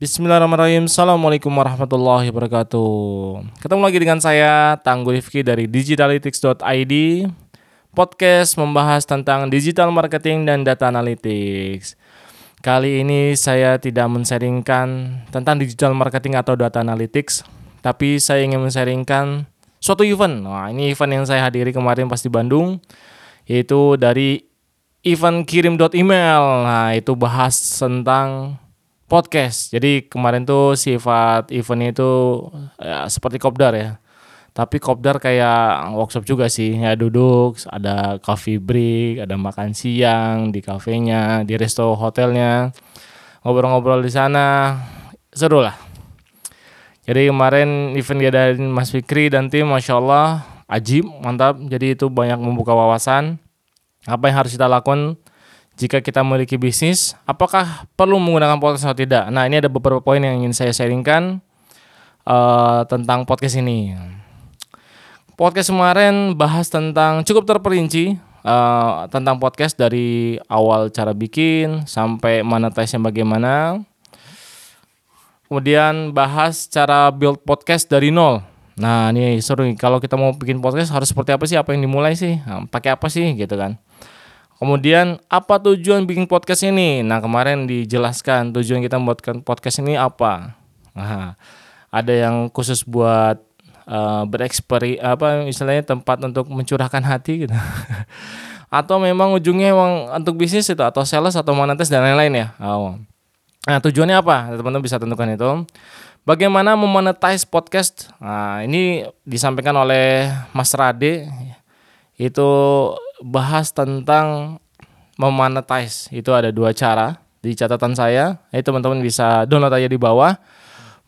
Bismillahirrahmanirrahim. Assalamualaikum warahmatullahi wabarakatuh. Ketemu lagi dengan saya Tangguh Rifki dari digitalytics.id Podcast membahas tentang digital marketing dan data analytics. Kali ini saya tidak mensaringkan tentang digital marketing atau data analytics Tapi saya ingin mensaringkan suatu event. Nah ini event yang saya hadiri kemarin pas di Bandung Yaitu dari event kirim.email Nah itu bahas tentang podcast. Jadi kemarin tuh sifat event itu ya, seperti kopdar ya. Tapi kopdar kayak workshop juga sih. Ya duduk, ada coffee break, ada makan siang di kafenya, di resto hotelnya. Ngobrol-ngobrol di sana. Seru lah. Jadi kemarin event dia dari Mas Fikri dan tim Masya Allah ajib, mantap. Jadi itu banyak membuka wawasan. Apa yang harus kita lakukan jika kita memiliki bisnis, apakah perlu menggunakan podcast atau tidak? Nah, ini ada beberapa poin yang ingin saya sharingkan uh, tentang podcast ini. Podcast kemarin bahas tentang cukup terperinci uh, tentang podcast dari awal cara bikin sampai monetize bagaimana. Kemudian bahas cara build podcast dari nol. Nah, ini seru nih. Kalau kita mau bikin podcast harus seperti apa sih? Apa yang dimulai sih? Nah, pakai apa sih gitu kan? Kemudian apa tujuan bikin podcast ini? Nah kemarin dijelaskan tujuan kita membuatkan podcast ini apa. Nah, ada yang khusus buat uh, bereksperi apa istilahnya tempat untuk mencurahkan hati gitu. atau memang ujungnya memang untuk bisnis itu atau sales atau monetis dan lain-lain ya. Oh. Nah tujuannya apa? Teman-teman bisa tentukan itu. Bagaimana memonetize podcast? Nah ini disampaikan oleh Mas Rade itu bahas tentang memonetize. Itu ada dua cara di catatan saya. Ini teman-teman bisa download aja di bawah.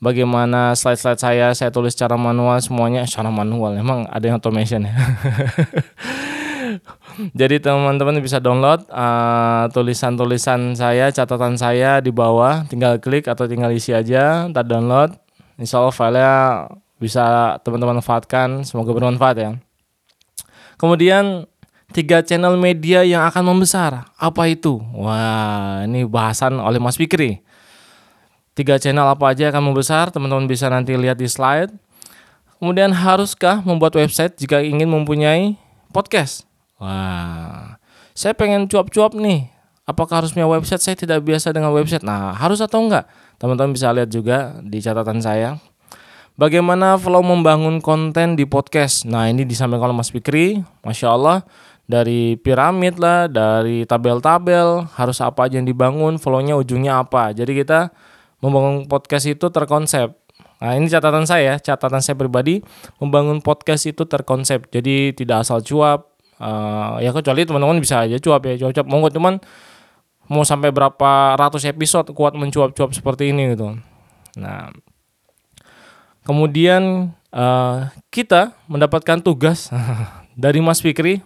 Bagaimana slide-slide saya saya tulis secara manual semuanya secara manual. Emang ada yang automation ya. Jadi teman-teman bisa download tulisan tulisan-tulisan saya, catatan saya di bawah. Tinggal klik atau tinggal isi aja, tak download. Insya Allah filenya bisa teman-teman manfaatkan. Semoga bermanfaat ya. Kemudian tiga channel media yang akan membesar. Apa itu? Wah, ini bahasan oleh Mas Fikri. Tiga channel apa aja akan membesar? Teman-teman bisa nanti lihat di slide. Kemudian haruskah membuat website jika ingin mempunyai podcast? Wah, saya pengen cuap-cuap nih. Apakah harus punya website? Saya tidak biasa dengan website. Nah, harus atau enggak? Teman-teman bisa lihat juga di catatan saya. Bagaimana flow membangun konten di podcast? Nah ini disampaikan oleh Mas Fikri, Masya Allah dari piramid lah, dari tabel-tabel, harus apa aja yang dibangun, flownya ujungnya apa. Jadi kita membangun podcast itu terkonsep. Nah ini catatan saya, catatan saya pribadi, membangun podcast itu terkonsep. Jadi tidak asal cuap, uh, ya kecuali teman-teman bisa aja cuap ya, cuap-cuap. Monggo cuman mau sampai berapa ratus episode kuat mencuap-cuap seperti ini gitu. Nah Kemudian uh, kita mendapatkan tugas dari Mas Fikri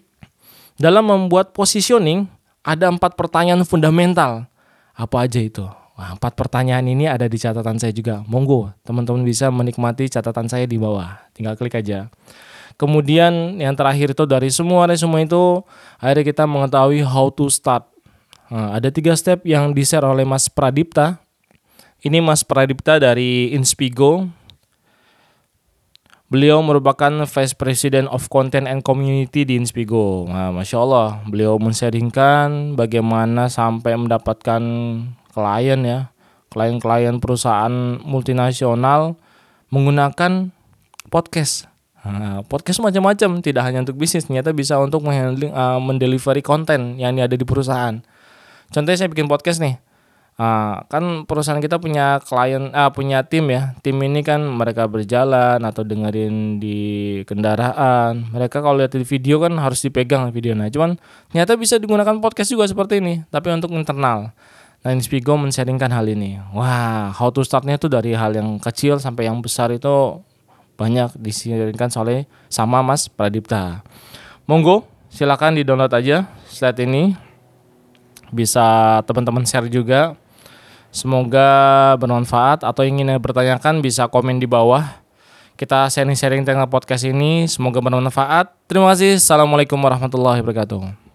dalam membuat positioning ada empat pertanyaan fundamental. Apa aja itu? Wah, empat pertanyaan ini ada di catatan saya juga. Monggo, teman-teman bisa menikmati catatan saya di bawah. Tinggal klik aja. Kemudian yang terakhir itu dari semua resume itu akhirnya kita mengetahui how to start. Nah, ada tiga step yang di-share oleh Mas Pradipta. Ini Mas Pradipta dari Inspigo Beliau merupakan Vice President of Content and Community di Inspigo. Nah, Masya Allah, beliau men-sharingkan bagaimana sampai mendapatkan klien ya, klien-klien perusahaan multinasional menggunakan podcast. Nah, podcast macam-macam, tidak hanya untuk bisnis, ternyata bisa untuk uh, mendelivery konten yang ada di perusahaan. Contohnya saya bikin podcast nih, Uh, kan perusahaan kita punya klien, uh, punya tim ya. Tim ini kan mereka berjalan atau dengerin di kendaraan. Mereka kalau lihat di video kan harus dipegang video. Nah, cuman ternyata bisa digunakan podcast juga seperti ini, tapi untuk internal. Nah, Inspigo men-sharingkan hal ini. Wah, how to startnya itu dari hal yang kecil sampai yang besar itu banyak disiarkan oleh sama Mas Pradipta. Monggo, silakan di-download aja slide ini. Bisa teman-teman share juga Semoga bermanfaat atau ingin bertanyakan bisa komen di bawah. Kita sharing-sharing tentang podcast ini. Semoga bermanfaat. Terima kasih. Assalamualaikum warahmatullahi wabarakatuh.